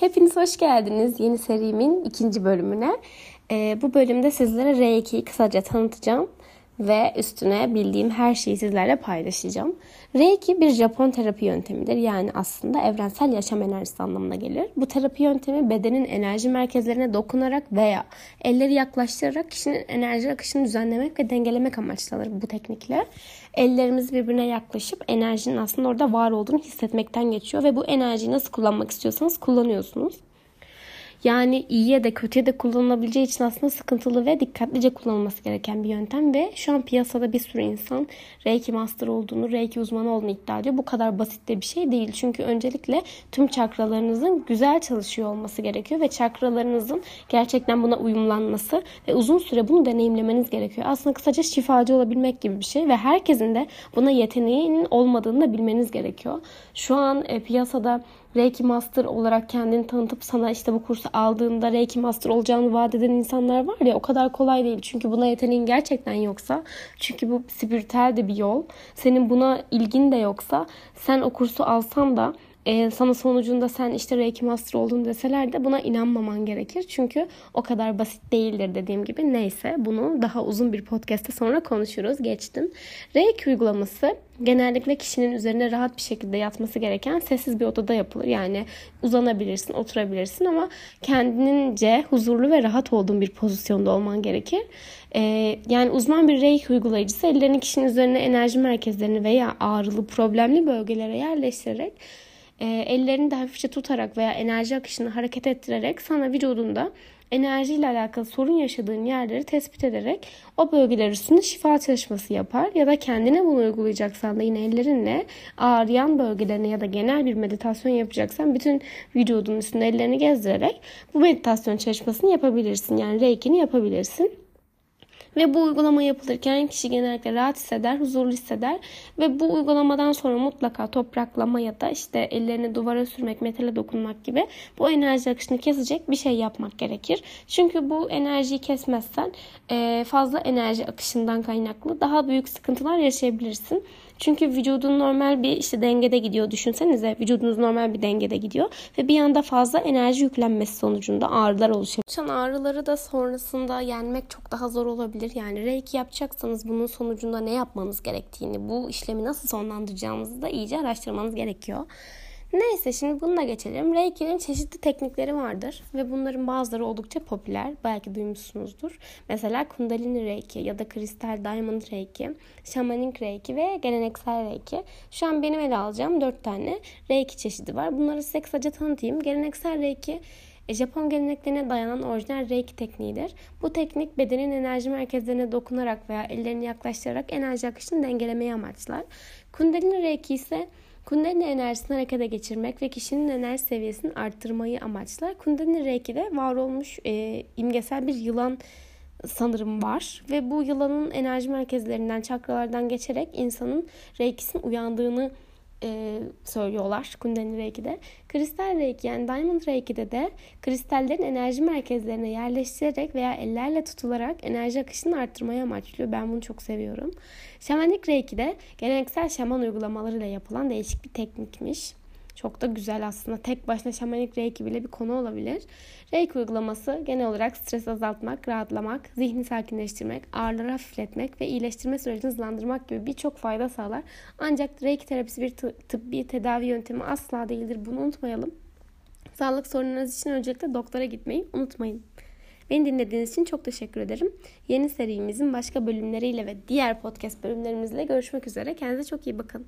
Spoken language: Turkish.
Hepiniz hoş geldiniz yeni serimin ikinci bölümüne. Ee, bu bölümde sizlere R2'yi kısaca tanıtacağım ve üstüne bildiğim her şeyi sizlerle paylaşacağım. Reiki bir Japon terapi yöntemidir. Yani aslında evrensel yaşam enerjisi anlamına gelir. Bu terapi yöntemi bedenin enerji merkezlerine dokunarak veya elleri yaklaştırarak kişinin enerji akışını düzenlemek ve dengelemek amaçlanır bu teknikle. Ellerimiz birbirine yaklaşıp enerjinin aslında orada var olduğunu hissetmekten geçiyor ve bu enerjiyi nasıl kullanmak istiyorsanız kullanıyorsunuz. Yani iyiye de kötüye de kullanılabileceği için aslında sıkıntılı ve dikkatlice kullanılması gereken bir yöntem ve şu an piyasada bir sürü insan Reiki Master olduğunu, Reiki uzmanı olduğunu iddia ediyor. Bu kadar basit de bir şey değil. Çünkü öncelikle tüm çakralarınızın güzel çalışıyor olması gerekiyor ve çakralarınızın gerçekten buna uyumlanması ve uzun süre bunu deneyimlemeniz gerekiyor. Aslında kısaca şifacı olabilmek gibi bir şey ve herkesin de buna yeteneğinin olmadığını da bilmeniz gerekiyor. Şu an e, piyasada Reiki Master olarak kendini tanıtıp sana işte bu kursu aldığında Reiki Master olacağını vaat eden insanlar var ya o kadar kolay değil. Çünkü buna yeteneğin gerçekten yoksa çünkü bu spiritüel de bir yol. Senin buna ilgin de yoksa sen o kursu alsan da e, sana sonucunda sen işte Reiki Master oldun deseler de buna inanmaman gerekir. Çünkü o kadar basit değildir dediğim gibi. Neyse bunu daha uzun bir podcast'te sonra konuşuruz. Geçtim. Reiki uygulaması genellikle kişinin üzerine rahat bir şekilde yatması gereken sessiz bir odada yapılır. Yani uzanabilirsin, oturabilirsin ama kendince huzurlu ve rahat olduğun bir pozisyonda olman gerekir. Ee, yani uzman bir reiki uygulayıcısı ellerini kişinin üzerine enerji merkezlerini veya ağrılı, problemli bölgelere yerleştirerek e, ellerini de hafifçe tutarak veya enerji akışını hareket ettirerek sana vücudunda enerjiyle alakalı sorun yaşadığın yerleri tespit ederek o bölgeler üstünde şifa çalışması yapar ya da kendine bunu uygulayacaksan da yine ellerinle ağrıyan bölgelerine ya da genel bir meditasyon yapacaksan bütün vücudun üstünde ellerini gezdirerek bu meditasyon çalışmasını yapabilirsin. Yani reikini yapabilirsin. Ve bu uygulama yapılırken kişi genellikle rahat hisseder, huzurlu hisseder. Ve bu uygulamadan sonra mutlaka topraklama ya da işte ellerini duvara sürmek, metale dokunmak gibi bu enerji akışını kesecek bir şey yapmak gerekir. Çünkü bu enerjiyi kesmezsen fazla enerji akışından kaynaklı daha büyük sıkıntılar yaşayabilirsin. Çünkü vücudun normal bir işte dengede gidiyor. Düşünsenize vücudunuz normal bir dengede gidiyor. Ve bir anda fazla enerji yüklenmesi sonucunda ağrılar oluşuyor. Oluşan ağrıları da sonrasında yenmek çok daha zor olabilir. Yani reiki yapacaksanız bunun sonucunda ne yapmanız gerektiğini, bu işlemi nasıl sonlandıracağınızı da iyice araştırmanız gerekiyor. Neyse şimdi bununla geçelim. Reiki'nin çeşitli teknikleri vardır ve bunların bazıları oldukça popüler. Belki duymuşsunuzdur. Mesela Kundalini Reiki ya da Kristal Diamond Reiki, Shamanik Reiki ve Geleneksel Reiki. Şu an benim ele alacağım 4 tane Reiki çeşidi var. Bunları size kısaca tanıtayım. Geleneksel Reiki Japon geleneklerine dayanan orijinal Reiki tekniğidir. Bu teknik bedenin enerji merkezlerine dokunarak veya ellerini yaklaştırarak enerji akışını dengelemeyi amaçlar. Kundalini Reiki ise Kundalini enerjisini harekete geçirmek ve kişinin enerji seviyesini arttırmayı amaçlar. Kundalini Reiki'de var olmuş e, imgesel bir yılan sanırım var ve bu yılanın enerji merkezlerinden, çakralardan geçerek insanın reikisinin uyandığını e, söylüyorlar Kundalini Reiki'de. Kristal Reiki yani Diamond Reiki'de de kristallerin enerji merkezlerine yerleştirerek veya ellerle tutularak enerji akışını arttırmaya amaçlıyor. Ben bunu çok seviyorum. Şamanik Reiki'de geleneksel şaman uygulamalarıyla yapılan değişik bir teknikmiş. Çok da güzel aslında. Tek başına şamanik reiki bile bir konu olabilir. Reiki uygulaması genel olarak stres azaltmak, rahatlamak, zihni sakinleştirmek, ağrıları hafifletmek ve iyileştirme sürecini hızlandırmak gibi birçok fayda sağlar. Ancak reiki terapisi bir tıbbi tedavi yöntemi asla değildir. Bunu unutmayalım. Sağlık sorunlarınız için öncelikle doktora gitmeyi unutmayın. Beni dinlediğiniz için çok teşekkür ederim. Yeni serimizin başka bölümleriyle ve diğer podcast bölümlerimizle görüşmek üzere. Kendinize çok iyi bakın.